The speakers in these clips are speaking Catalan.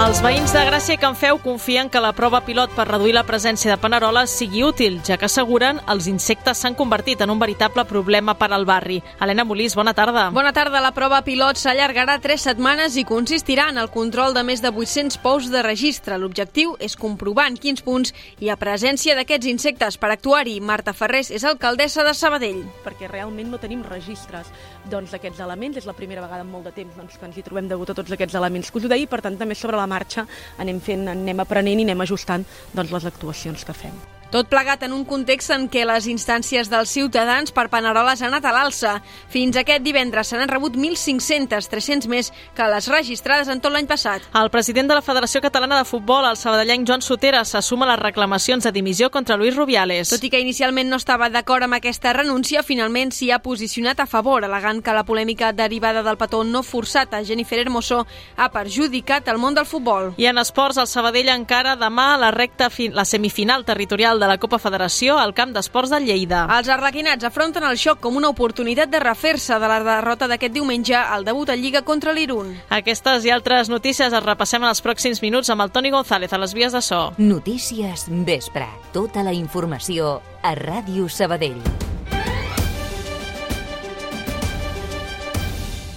Els veïns de Gràcia i Can Feu confien que la prova pilot per reduir la presència de paneroles sigui útil, ja que asseguren els insectes s'han convertit en un veritable problema per al barri. Helena Molís, bona tarda. Bona tarda. La prova pilot s'allargarà tres setmanes i consistirà en el control de més de 800 pous de registre. L'objectiu és comprovar en quins punts hi ha presència d'aquests insectes. Per actuar-hi, Marta Ferrés és alcaldessa de Sabadell. Perquè realment no tenim registres doncs, d'aquests doncs, elements. És la primera vegada en molt de temps doncs, que ens hi trobem degut a tots aquests elements que us ho deia i per tant també sobre la marxa anem fent, anem aprenent i anem ajustant doncs, les actuacions que fem. Tot plegat en un context en què les instàncies dels ciutadans per Paneroles han anat a l'alça. Fins aquest divendres se n'han rebut 1.500, 300 més que les registrades en tot l'any passat. El president de la Federació Catalana de Futbol, el sabadellenc Joan Sotera, s'assuma les reclamacions de dimissió contra Luis Rubiales. Tot i que inicialment no estava d'acord amb aquesta renúncia, finalment s'hi ha posicionat a favor, alegant que la polèmica derivada del petó no forçat a Jennifer Hermoso ha perjudicat el món del futbol. I en esports, el Sabadell encara demà la recta la semifinal territorial de la Copa Federació al camp d'esports de Lleida. Els arlequinats afronten el xoc com una oportunitat de refer-se de la derrota d'aquest diumenge al debut a Lliga contra l'Irun. Aquestes i altres notícies es repassem en els pròxims minuts amb el Toni González a les vies de so. Notícies Vespre. Tota la informació a Ràdio Sabadell.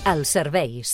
Els serveis.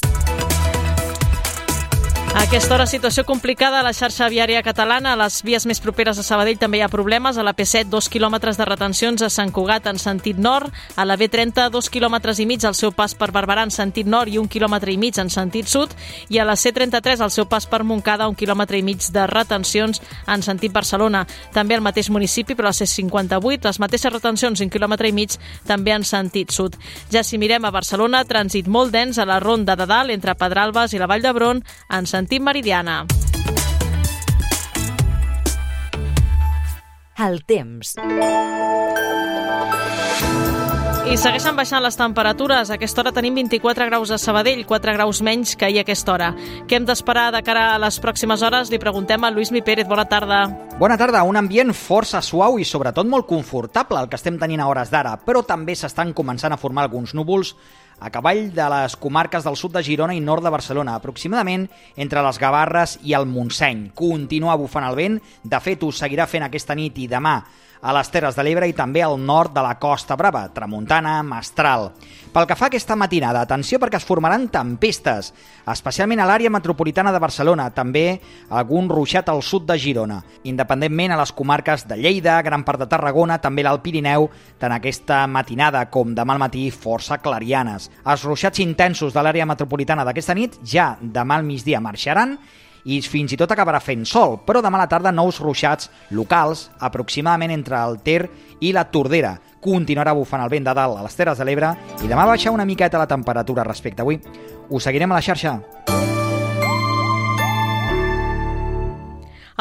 A aquesta hora, situació complicada a la xarxa viària catalana. A les vies més properes a Sabadell també hi ha problemes. A la P7, dos quilòmetres de retencions a Sant Cugat en sentit nord. A la B30, dos quilòmetres i mig al seu pas per Barberà en sentit nord i un quilòmetre i mig en sentit sud. I a la C33, al seu pas per Montcada, un quilòmetre i mig de retencions en sentit Barcelona. També al mateix municipi, però a la C58, les mateixes retencions, un quilòmetre i mig, també en sentit sud. Ja si mirem a Barcelona, trànsit molt dens a la ronda de dalt entre Pedralbes i la Vall d'Hebron en sentit sentit meridiana. El temps. I segueixen baixant les temperatures. A aquesta hora tenim 24 graus a Sabadell, 4 graus menys que ahir a aquesta hora. Què hem d'esperar de cara a les pròximes hores? Li preguntem a Lluís Mi Pérez. Bona tarda. Bona tarda. Un ambient força suau i sobretot molt confortable el que estem tenint a hores d'ara, però també s'estan començant a formar alguns núvols a cavall de les comarques del sud de Girona i nord de Barcelona, aproximadament entre les Gavarres i el Montseny. Continua bufant el vent, de fet ho seguirà fent aquesta nit i demà a les Terres de l'Ebre i també al nord de la Costa Brava, Tramuntana, Mestral. Pel que fa a aquesta matinada, atenció perquè es formaran tempestes, especialment a l'àrea metropolitana de Barcelona, també algun ruixat al sud de Girona. Independentment a les comarques de Lleida, gran part de Tarragona, també l'Alt Pirineu, tant aquesta matinada com demà al matí força clarianes. Els ruixats intensos de l'àrea metropolitana d'aquesta nit ja demà al migdia marxaran i fins i tot acabarà fent sol, però demà a la tarda nous ruixats locals, aproximadament entre el Ter i la Tordera. Continuarà bufant el vent de dalt a les Terres de l'Ebre i demà baixar una miqueta la temperatura respecte avui. Us seguirem a la xarxa.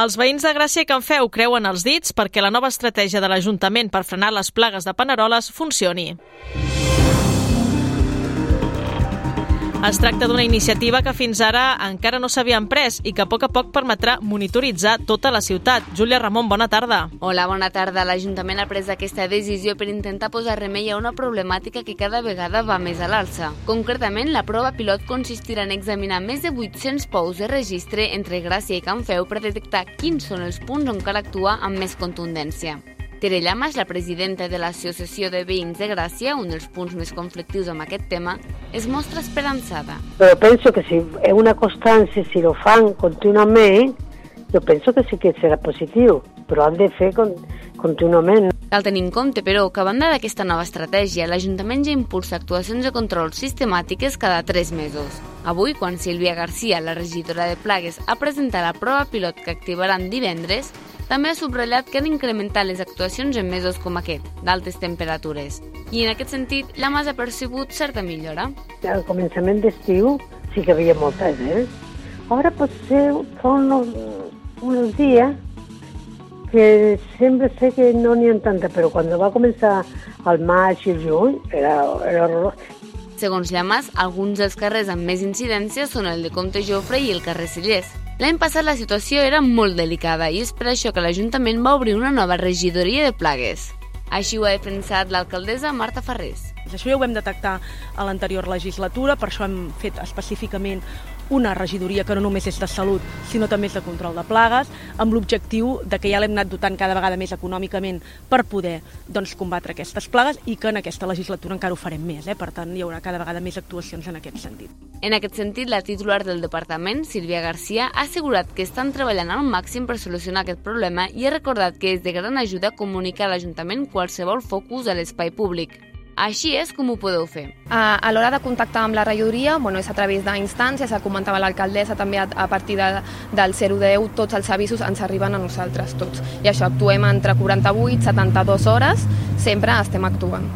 Els veïns de Gràcia i Can Feu creuen els dits perquè la nova estratègia de l'Ajuntament per frenar les plagues de paneroles funcioni. Es tracta d'una iniciativa que fins ara encara no s'havia pres i que a poc a poc permetrà monitoritzar tota la ciutat. Júlia Ramon, bona tarda. Hola, bona tarda. L'Ajuntament ha pres aquesta decisió per intentar posar remei a una problemàtica que cada vegada va més a l'alça. Concretament, la prova pilot consistirà en examinar més de 800 pous de registre entre Gràcia i Can Feu per detectar quins són els punts on cal actuar amb més contundència. Tere Llamas, la presidenta de l'Associació de Veïns de Gràcia, un dels punts més conflictius amb aquest tema, es mostra esperançada. Però penso que si és una constància, si lo fan contínuament, jo penso que sí que serà positiu, però han de fer con contínuament. Cal tenir en compte, però, que a banda d'aquesta nova estratègia, l'Ajuntament ja impulsa actuacions de control sistemàtiques cada tres mesos. Avui, quan Sílvia Garcia, la regidora de Plagues, ha presentat la prova pilot que activaran divendres, també ha subratllat que han incrementat les actuacions en mesos com aquest, d'altes temperatures. I en aquest sentit, la Mas ha percebut certa millora. Al començament d'estiu sí que havia moltes, eh? Ara potser fa uns, uns dies que sempre sé que no n'hi ha tanta, però quan va començar el maig i el juny era, era horrorós. Segons Llamas, alguns dels carrers amb més incidència són el de Comte Jofre i el carrer Cellers. L'any passat la situació era molt delicada i és per això que l'Ajuntament va obrir una nova regidoria de plagues. Així ho ha defensat l'alcaldessa Marta Ferrés. Això ja ho vam detectar a l'anterior legislatura, per això hem fet específicament una regidoria que no només és de salut, sinó també és de control de plagues, amb l'objectiu de que ja l'hem anat dotant cada vegada més econòmicament per poder doncs, combatre aquestes plagues i que en aquesta legislatura encara ho farem més. Eh? Per tant, hi haurà cada vegada més actuacions en aquest sentit. En aquest sentit, la titular del departament, Sílvia Garcia, ha assegurat que estan treballant al màxim per solucionar aquest problema i ha recordat que és de gran ajuda comunicar a l'Ajuntament qualsevol focus a l'espai públic. Així és com ho podeu fer. A, a l'hora de contactar amb la regidoria, bueno, és a través d'instàncies, ja comentava l'alcaldessa també a, a partir de, del 010, tots els avisos ens arriben a nosaltres tots. I això, actuem entre 48 i 72 hores, sempre estem actuant.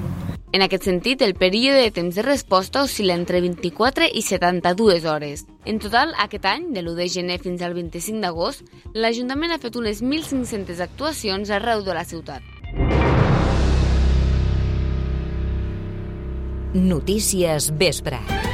En aquest sentit, el període de temps de resposta oscil·la entre 24 i 72 hores. En total, aquest any, de l'1 de gener fins al 25 d'agost, l'Ajuntament ha fet unes 1.500 actuacions arreu de la ciutat. Notícies Vespre.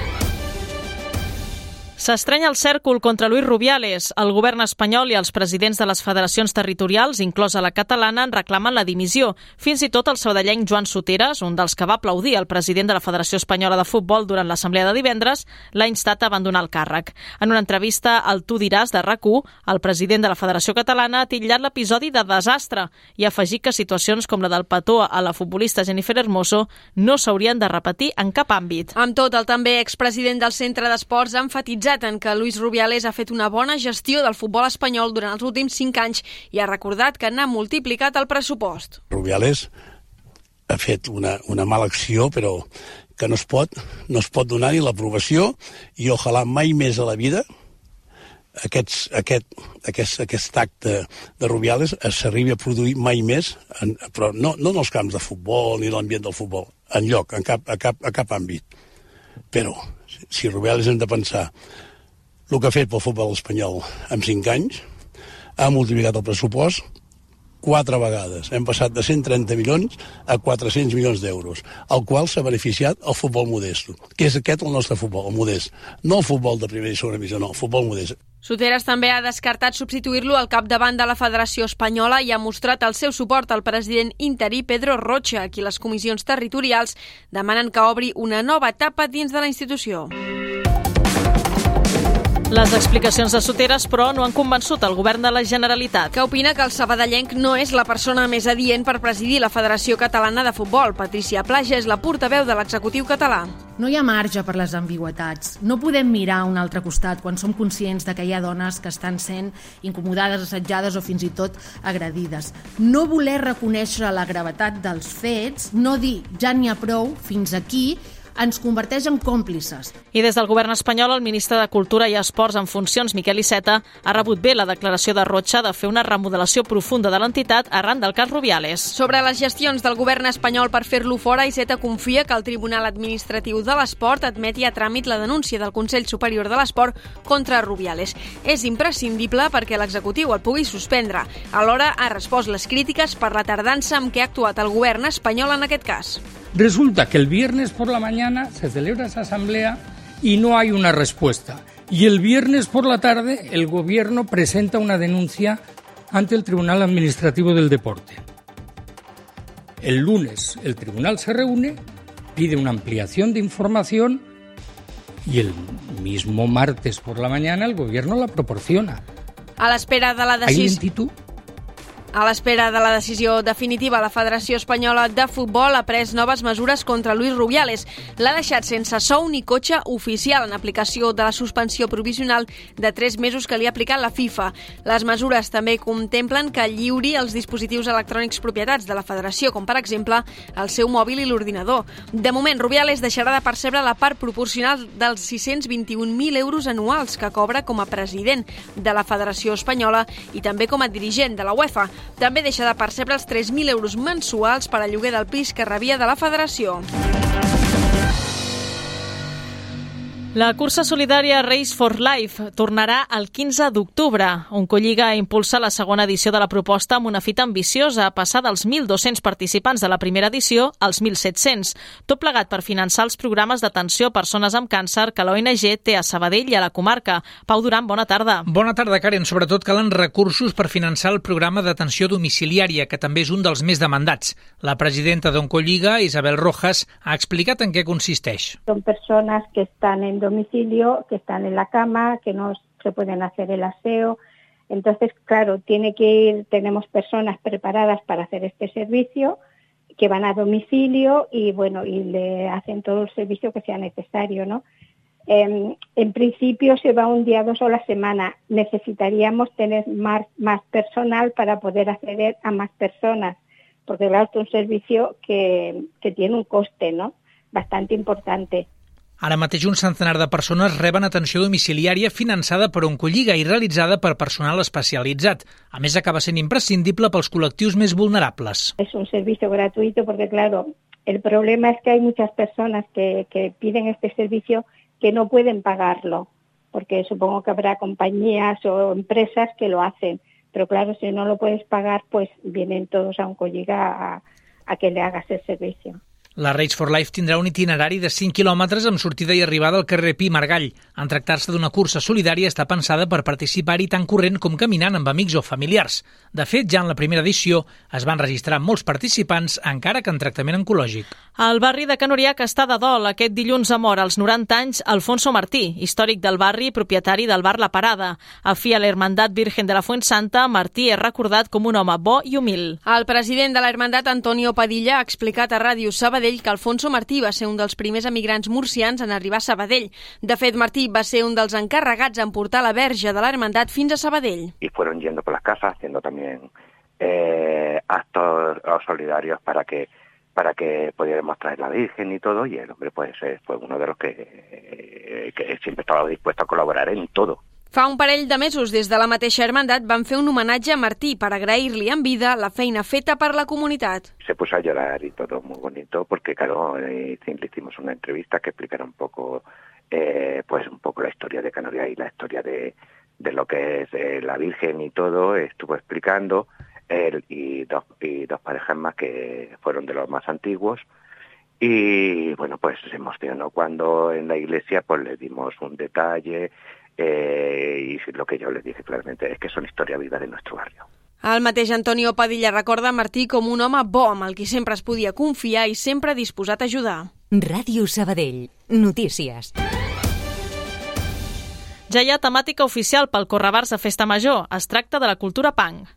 S'estrenya el cèrcol contra Luis Rubiales. El govern espanyol i els presidents de les federacions territorials, inclosa la catalana, en reclamen la dimissió. Fins i tot el saudellenc Joan Soteres, un dels que va aplaudir el president de la Federació Espanyola de Futbol durant l'assemblea de divendres, l'ha instat a abandonar el càrrec. En una entrevista al Tu diràs de rac el president de la Federació Catalana ha titllat l'episodi de desastre i ha afegit que situacions com la del petó a la futbolista Jennifer Hermoso no s'haurien de repetir en cap àmbit. Amb tot, el també expresident del Centre d'Esports ha enfatitzat enfatitzat en que Luis Rubiales ha fet una bona gestió del futbol espanyol durant els últims cinc anys i ha recordat que n'ha multiplicat el pressupost. Rubiales ha fet una, una mala acció, però que no es pot, no es pot donar ni l'aprovació i ojalà mai més a la vida aquests, aquest, aquest, aquest acte de Rubiales s'arribi a produir mai més, en, però no, no en els camps de futbol ni l'ambient del futbol, en lloc, en cap, a, cap, a cap àmbit. Però si Rubiales hem de pensar el que ha fet pel futbol espanyol en 5 anys, ha multiplicat el pressupost quatre vegades. Hem passat de 130 milions a 400 milions d'euros, el qual s'ha beneficiat el futbol modest, que és aquest el nostre futbol, el modest. No el futbol de primera i segona divisió, no, el futbol modest. Soteres també ha descartat substituir-lo al capdavant de la Federació Espanyola i ha mostrat el seu suport al president interí Pedro Rocha, a qui les comissions territorials demanen que obri una nova etapa dins de la institució. Les explicacions de Soteres, però, no han convençut el govern de la Generalitat. Que opina que el sabadellenc no és la persona més adient per presidir la Federació Catalana de Futbol. Patricia Plaja és la portaveu de l'executiu català. No hi ha marge per les ambigüetats. No podem mirar a un altre costat quan som conscients de que hi ha dones que estan sent incomodades, assetjades o fins i tot agredides. No voler reconèixer la gravetat dels fets, no dir ja n'hi ha prou, fins aquí, ens converteix en còmplices. I des del govern espanyol, el ministre de Cultura i Esports en funcions, Miquel Iceta, ha rebut bé la declaració de Rocha de fer una remodelació profunda de l'entitat arran del cas Rubiales. Sobre les gestions del govern espanyol per fer-lo fora, Iceta confia que el Tribunal Administratiu de l'Esport admeti a tràmit la denúncia del Consell Superior de l'Esport contra Rubiales. És imprescindible perquè l'executiu el pugui suspendre. Alhora ha respost les crítiques per la tardança amb què ha actuat el govern espanyol en aquest cas. Resulta que el viernes por la mañana se celebra esa asamblea y no hay una respuesta. Y el viernes por la tarde el gobierno presenta una denuncia ante el Tribunal Administrativo del Deporte. El lunes el tribunal se reúne, pide una ampliación de información y el mismo martes por la mañana el gobierno la proporciona. A l'espera de la ¿Hay decisió... lentitud? A l'espera de la decisió definitiva, la Federació Espanyola de Futbol ha pres noves mesures contra Luis Rubiales. L'ha deixat sense sou ni cotxe oficial en aplicació de la suspensió provisional de 3 mesos que li ha aplicat la FIFA. Les mesures també contemplen que lliuri els dispositius electrònics propietats de la Federació, com per exemple el seu mòbil i l'ordinador. De moment, Rubiales deixarà de percebre la part proporcional dels 621.000 euros anuals que cobra com a president de la Federació Espanyola i també com a dirigent de la UEFA. També deixa de percebre els 3.000 euros mensuals per al lloguer del pis que rebia de la federació. La cursa solidària Race for Life tornarà el 15 d'octubre. Un colliga impulsa la segona edició de la proposta amb una fita ambiciosa, passar dels 1.200 participants de la primera edició als 1.700. Tot plegat per finançar els programes d'atenció a persones amb càncer que l'ONG té a Sabadell i a la comarca. Pau Duran, bona tarda. Bona tarda, Karen. Sobretot calen recursos per finançar el programa d'atenció domiciliària, que també és un dels més demandats. La presidenta d'Oncolliga, Isabel Rojas, ha explicat en què consisteix. Són persones que estan en domicilio, que están en la cama, que no se pueden hacer el aseo. Entonces, claro, tiene que ir, tenemos personas preparadas para hacer este servicio que van a domicilio y bueno, y le hacen todo el servicio que sea necesario, ¿no? Eh, en principio se va un día, dos o la semana. Necesitaríamos tener más, más personal para poder acceder a más personas, porque claro, es un servicio que, que tiene un coste, ¿no? Bastante importante. Ara mateix un centenar de persones reben atenció domiciliària finançada per Oncolliga i realitzada per personal especialitzat. A més, acaba sent imprescindible pels col·lectius més vulnerables. Es un servicio gratuito porque, claro, el problema es que hay muchas personas que, que piden este servicio que no pueden pagarlo, porque supongo que habrá compañías o empresas que lo hacen. Pero claro, si no lo puedes pagar, pues vienen todos a Oncolliga a, a que le hagas el servicio. La Race for Life tindrà un itinerari de 5 quilòmetres amb sortida i arribada al carrer Pi Margall. En tractar-se d'una cursa solidària està pensada per participar-hi tant corrent com caminant amb amics o familiars. De fet, ja en la primera edició es van registrar molts participants, encara que en tractament oncològic. El barri de Canoriac està de dol. Aquest dilluns ha mort als 90 anys Alfonso Martí, històric del barri i propietari del bar La Parada. A fi a l'Hermandat Virgen de la Fuensanta, Martí és recordat com un home bo i humil. El president de l'Hermandat, Antonio Padilla, ha explicat a Ràdio Sabadell que Alfonso Martí va ser un dels primers emigrants murcians en arribar a Sabadell. De fet, Martí va ser un dels encarregats en portar la verge de l'Hermandat fins a Sabadell. Y fueron yendo por las casas haciendo también eh, actos solidarios para que para que pudiéramos traer la Virgen y todo, y el hombre pues eh, fue uno de los que, eh, que siempre estaba dispuesto a colaborar en todo. Fa un parell de mesos, des de la mateixa hermandat, van fer un homenatge Martí per agrair-li en vida la feina feta per la comunitat. Se puso a llorar y todo muy bonito, porque claro, eh, le hicimos una entrevista que explicara un poco, eh, pues un poco la historia de Canarias y la historia de, de lo que es eh, la Virgen y todo, estuvo explicando, él y dos, y dos parejas más que fueron de los más antiguos, y bueno, pues se emocionó cuando en la iglesia pues le dimos un detalle, eh, y lo que yo les dije claramente es que son historia viva de nuestro barrio. El mateix Antonio Padilla recorda Martí com un home bo amb el qui sempre es podia confiar i sempre disposat a ajudar. Ràdio Sabadell. Notícies. Ja hi ha temàtica oficial pel Correbars de Festa Major. Es tracta de la cultura punk.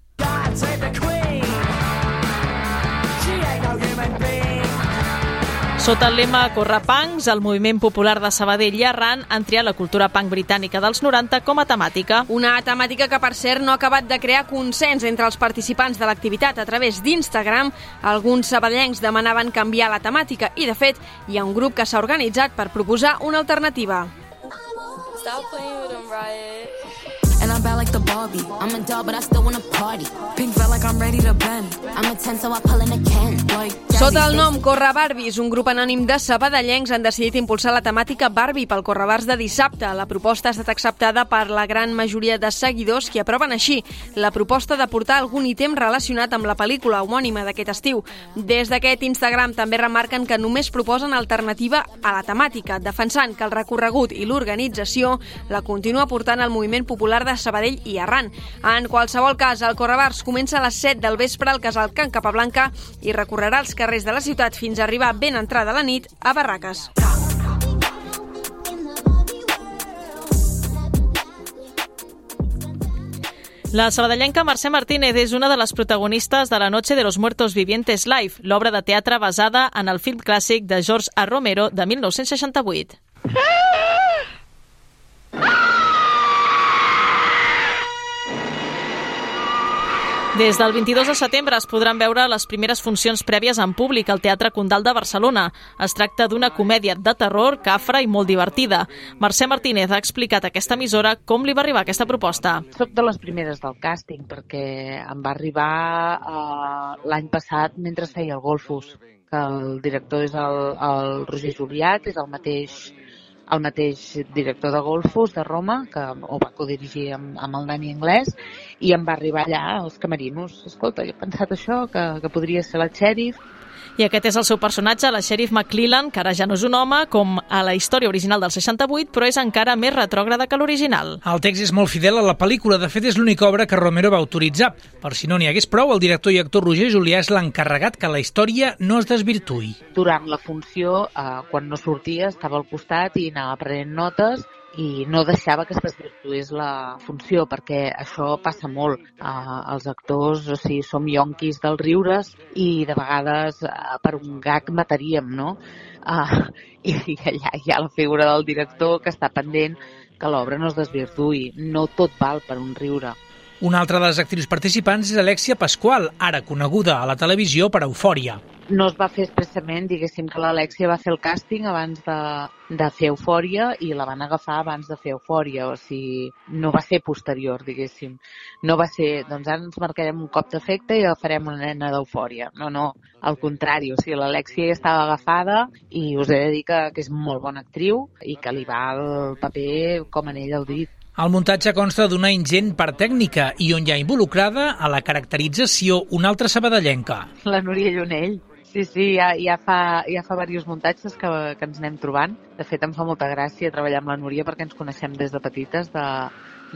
Sota el lema Correpunks, el moviment popular de Sabadell i Arran han triat la cultura punk britànica dels 90 com a temàtica. Una temàtica que, per cert, no ha acabat de crear consens entre els participants de l'activitat a través d'Instagram. Alguns sabadellencs demanaven canviar la temàtica i, de fet, hi ha un grup que s'ha organitzat per proposar una alternativa. Stop playing with them, Riot. And I'm Barbie. I'm a doll, but I still wanna party. Pink felt like I'm ready to bend. I'm a 10, so I pull in a can. Like, Sota el nom Corre Barbies, un grup anònim de sabadellencs han decidit impulsar la temàtica Barbie pel Correbars de dissabte. La proposta ha estat acceptada per la gran majoria de seguidors que aproven així la proposta de portar algun ítem relacionat amb la pel·lícula homònima d'aquest estiu. Des d'aquest Instagram també remarquen que només proposen alternativa a la temàtica, defensant que el recorregut i l'organització la continua portant el moviment popular de Sabadell i Arran. En qualsevol cas, el Correbars comença a les 7 del vespre al casal Can Capablanca i recorrerà els carrers de la ciutat fins a arribar ben entrada la nit a Barraques. La sabadellenca Mercè Martínez és una de les protagonistes de la Noche de los Muertos Vivientes Live, l'obra de teatre basada en el film clàssic de George A. Romero de 1968. Des del 22 de setembre es podran veure les primeres funcions prèvies en públic al Teatre Condal de Barcelona. Es tracta d'una comèdia de terror, cafra i molt divertida. Mercè Martínez ha explicat a aquesta emissora com li va arribar aquesta proposta. Soc de les primeres del càsting perquè em va arribar uh, l'any passat mentre feia el Golfus, que el director és el, el Roger Juliat, és el mateix el mateix director de Golfos de Roma, que ho va codirigir amb, amb el Dani Anglès, i em va arribar allà als camerinos. Escolta, jo he pensat això, que, que podria ser la xèrif, i aquest és el seu personatge, la Sheriff McClellan, que ara ja no és un home, com a la història original del 68, però és encara més retrògrada que l'original. El text és molt fidel a la pel·lícula, de fet és l'única obra que Romero va autoritzar. Per si no n'hi hagués prou, el director i actor Roger Julià és l'encarregat que la història no es desvirtui. Durant la funció, eh, quan no sortia, estava al costat i anava prenent notes i no deixava que es desvirtués la funció, perquè això passa molt. Uh, els actors, o sigui, som yonquis dels riures i de vegades uh, per un gag mataríem, no? Uh, I allà hi ha la figura del director que està pendent que l'obra no es desvirtuï. No tot val per un riure. Una altra de les actrius participants és Alexia Pasqual, ara coneguda a la televisió per Eufòria no es va fer expressament, diguéssim que l'Alexia va fer el càsting abans de, de fer Eufòria i la van agafar abans de fer Eufòria, o sigui, no va ser posterior, diguéssim. No va ser, doncs ara ens marcarem un cop d'efecte i agafarem una nena d'Eufòria. No, no, al contrari, o sigui, l'Alexia ja estava agafada i us he de dir que, que és molt bona actriu i que li va el paper com en ell el dit. El muntatge consta d'una ingent part tècnica i on hi ha involucrada a la caracterització una altra sabadellenca. La Núria Llunell, Sí, sí, ja, ja, fa, ja fa diversos muntatges que, que ens anem trobant. De fet, em fa molta gràcia treballar amb la Núria perquè ens coneixem des de petites de,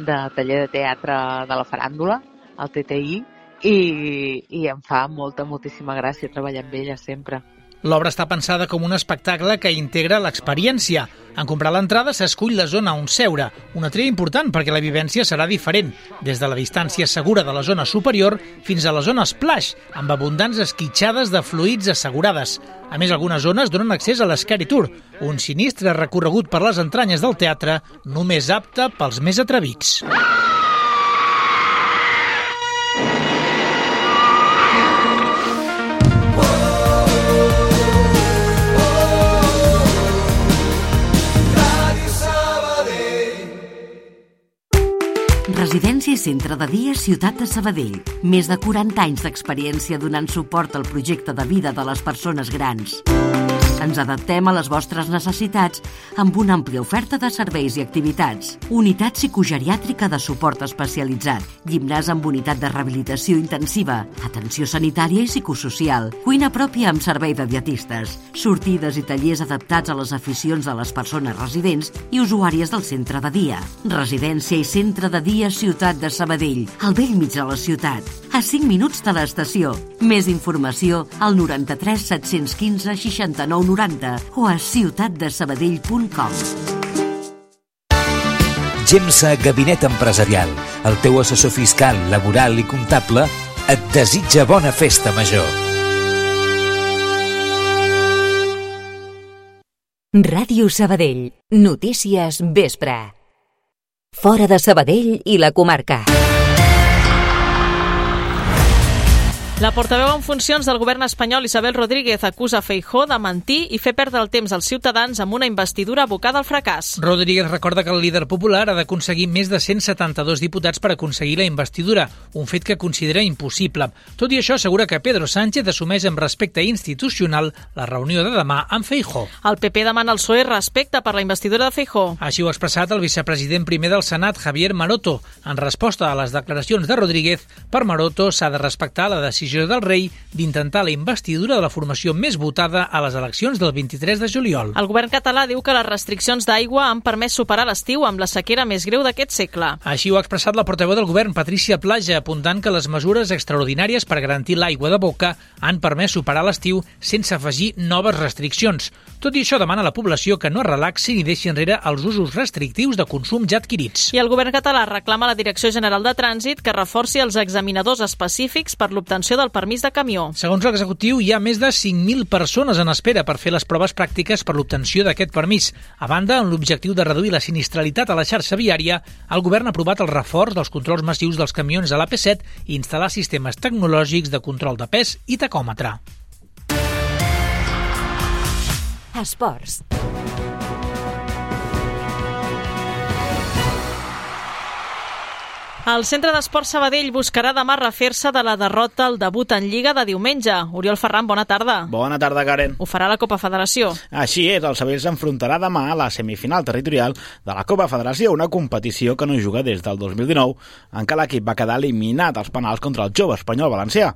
de taller de teatre de la faràndula, el TTI, i, i em fa molta, moltíssima gràcia treballar amb ella sempre. L'obra està pensada com un espectacle que integra l'experiència. En comprar l'entrada s'escull la zona on seure, una tria important perquè la vivència serà diferent, des de la distància segura de la zona superior fins a la zona splash, amb abundants esquitxades de fluids assegurades. A més, algunes zones donen accés a l'Scary Tour, un sinistre recorregut per les entranyes del teatre només apte pels més atrevits. Residència i Centre de Dia Ciutat de Sabadell. Més de 40 anys d'experiència donant suport al projecte de vida de les persones grans. Ens adaptem a les vostres necessitats amb una àmplia oferta de serveis i activitats. Unitat psicogeriàtrica de suport especialitzat, gimnàs amb unitat de rehabilitació intensiva, atenció sanitària i psicosocial, cuina pròpia amb servei de dietistes, sortides i tallers adaptats a les aficions de les persones residents i usuàries del centre de dia. Residència i centre de dia Ciutat de Sabadell, al vell mig de la ciutat, a 5 minuts de l'estació. Més informació al 93 715 69 90 o a ciutatdesabadell.com. Gemsa Gabinet Empresarial, el teu assessor fiscal, laboral i comptable, et desitja bona festa major. Ràdio Sabadell. Notícies vespre. Fora de Sabadell i la comarca. La portaveu en funcions del govern espanyol Isabel Rodríguez acusa Feijó de mentir i fer perdre el temps als ciutadans amb una investidura abocada al fracàs. Rodríguez recorda que el líder popular ha d'aconseguir més de 172 diputats per aconseguir la investidura, un fet que considera impossible. Tot i això, assegura que Pedro Sánchez assumeix amb respecte institucional la reunió de demà amb Feijó. El PP demana al PSOE respecte per la investidura de Feijó. Així ho ha expressat el vicepresident primer del Senat, Javier Maroto. En resposta a les declaracions de Rodríguez, per Maroto s'ha de respectar la decisió decisió del rei d'intentar la investidura de la formació més votada a les eleccions del 23 de juliol. El govern català diu que les restriccions d'aigua han permès superar l'estiu amb la sequera més greu d'aquest segle. Així ho ha expressat la portaveu del govern, Patricia Plaja, apuntant que les mesures extraordinàries per garantir l'aigua de boca han permès superar l'estiu sense afegir noves restriccions. Tot i això, demana a la població que no relaxi ni deixi enrere els usos restrictius de consum ja adquirits. I el govern català reclama a la Direcció General de Trànsit que reforci els examinadors específics per l'obtenció del permís de camió. Segons l'executiu, hi ha més de 5.000 persones en espera per fer les proves pràctiques per l'obtenció d'aquest permís. A banda, amb l'objectiu de reduir la sinistralitat a la xarxa viària, el govern ha aprovat el reforç dels controls massius dels camions a l'AP7 i instal·lar sistemes tecnològics de control de pes i tacòmetre. Esports. El Centre d'Esport Sabadell buscarà demà refer-se de la derrota al debut en Lliga de diumenge. Oriol Ferran, bona tarda. Bona tarda, Karen. Ho farà la Copa Federació. Així és, el Sabadell s'enfrontarà demà a la semifinal territorial de la Copa Federació, una competició que no juga des del 2019, en què l'equip va quedar eliminat als penals contra el jove espanyol valencià.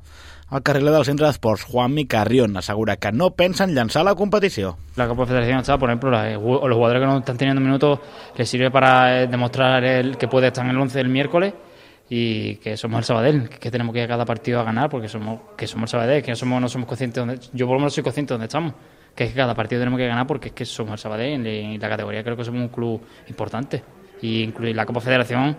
El carriler del centre d'esports, Juanmi Carrión, assegura que no pensen llançar la competició. La Copa Federación está por ejemplo, los jugadores que no están teniendo minutos les sirve para demostrar el, que puede estar en el 11 del miércoles y que somos el Sabadell, que tenemos que ir a cada partido a ganar porque somos que somos el Sabadell, que no somos, no somos conscientes donde, yo por lo menos soy consciente de dónde estamos, que es que cada partido tenemos que ganar porque es que somos el Sabadell y la categoría creo que somos un club importante y incluir la Copa Federación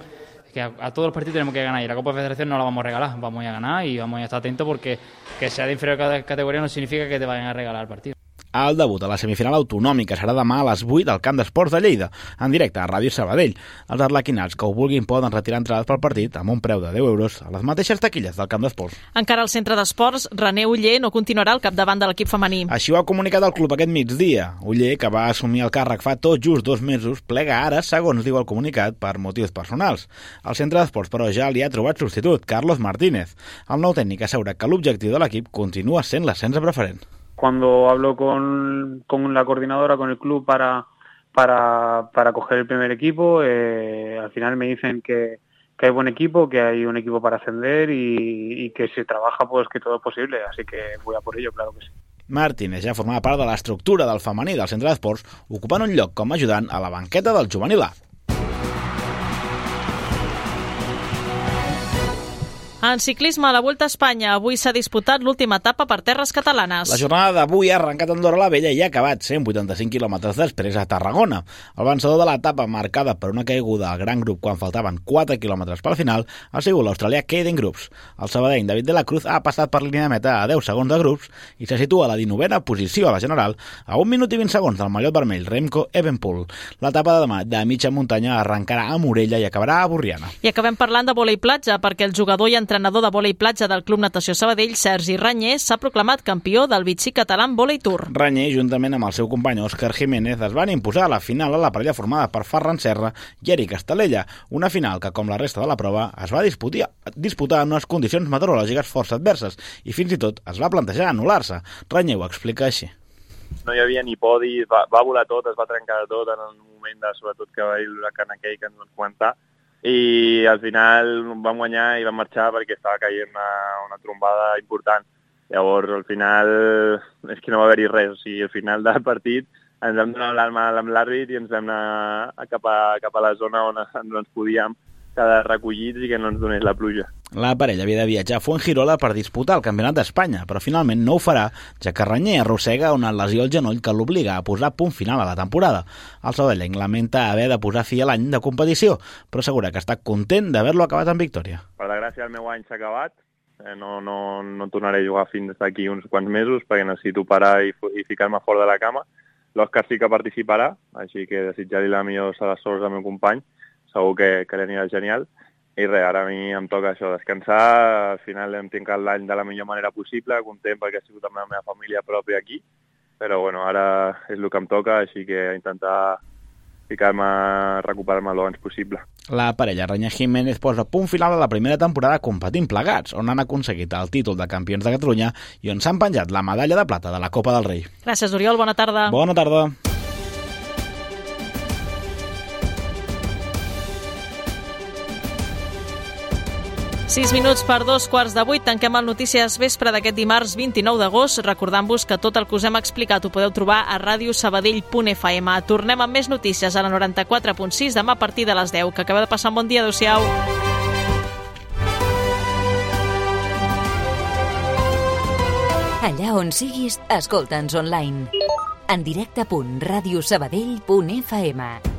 que a, todos los partidos tenemos que ganar y la Copa Federación no la vamos a regalar, vamos a ganar y vamos a estar atentos porque que sea de inferior categoría no significa que te vayan a regalar el partido. El debut a la semifinal autonòmica serà demà a les 8 al Camp d'Esports de Lleida, en directe a Ràdio Sabadell. Els arlequinats que ho vulguin poden retirar entrades pel partit amb un preu de 10 euros a les mateixes taquilles del Camp d'Esports. Encara al centre d'esports, René Uller no continuarà al capdavant de l'equip femení. Així ho ha comunicat el club aquest migdia. Uller, que va assumir el càrrec fa tot just dos mesos, plega ara, segons diu el comunicat, per motius personals. El centre d'esports, però, ja li ha trobat substitut, Carlos Martínez. El nou tècnic assegura que l'objectiu de l'equip continua sent l'ascens preferent. Cuando hablo con, con, la coordinadora, con el club para, para, para coger el primer equipo, eh, al final me dicen que, que, hay buen equipo, que hay un equipo para ascender y, que se trabaja pues que todo es posible, así que voy a por ello, claro que sí. Martínez ja formava part de l'estructura del femení del centre d'esports, ocupant un lloc com a ajudant a la banqueta del juvenil A. En ciclisme, a la Volta a Espanya, avui s'ha disputat l'última etapa per terres catalanes. La jornada d'avui ha arrencat a Andorra la Vella i ha acabat 185 quilòmetres després a Tarragona. El vencedor de l'etapa, marcada per una caiguda al gran grup quan faltaven 4 quilòmetres pel final, ha sigut l'australià Caden Groups. El sabadell David de la Cruz ha passat per línia de meta a 10 segons de grups i se situa a la 19a posició a la general a 1 minut i 20 segons del mallot vermell Remco Evenpool. L'etapa de demà de mitja muntanya arrencarà a Morella i acabarà a Borriana. I acabem parlant de volei platja perquè el jugador i entrenador de vòlei platja del Club Natació Sabadell, Sergi Ranyer, s'ha proclamat campió del Vichy Català en vòlei tour. Ranyer, juntament amb el seu company Òscar Jiménez, es van imposar a la final a la parella formada per Ferran Serra i Eric Estalella, una final que, com la resta de la prova, es va disputar, disputar en unes condicions meteorològiques força adverses i fins i tot es va plantejar anul·lar-se. Ranyer ho explica així no hi havia ni podi, va, va volar tot, es va trencar tot en el moment de, sobretot que va haver l'huracan aquell que ens van comentar, i al final vam guanyar i vam marxar perquè estava caient una, una trombada important. Llavors, al final, és que no va haver-hi res. O sigui, al final del partit ens vam donar l'alarma amb l'àrbit i ens vam anar cap a, cap a la zona on ens podíem quedar recollits i que no ens donés la pluja. La parella havia de viatjar a Fuengirola per disputar el Campionat d'Espanya, però finalment no ho farà, ja que Ranyer arrossega una lesió al genoll que l'obliga a posar punt final a la temporada. El sabadellenc lamenta haver de posar fi a l'any de competició, però assegura que està content d'haver-lo acabat en victòria. Per desgràcia, el meu any s'ha acabat, eh, no, no, no tornaré a jugar fins d'aquí uns quants mesos perquè necessito parar i, i ficar-me fora de la cama. L'Òscar sí que participarà, així que desitjar-li la millor de les sorts al meu company segur que, que li anirà genial. I res, ara a mi em toca això, descansar, al final hem tingut l'any de la millor manera possible, content perquè ha sigut amb la meva família pròpia aquí, però bueno, ara és el que em toca, així que intentar ficar-me, recuperar-me l'abans possible. La parella Renya Jiménez posa punt final a la primera temporada competint plegats, on han aconseguit el títol de campions de Catalunya i on s'han penjat la medalla de plata de la Copa del Rei. Gràcies, Oriol. Bona tarda. Bona tarda. Sis minuts per dos quarts de vuit. Tanquem el Notícies Vespre d'aquest dimarts 29 d'agost, recordant-vos que tot el que us hem explicat ho podeu trobar a radiosabadell.fm. Tornem amb més notícies a la 94.6 demà a partir de les 10. Que acabeu de passar un bon dia. Adéu-siau. Allà on siguis, escolta'ns online. En directe.radiosabadell.fm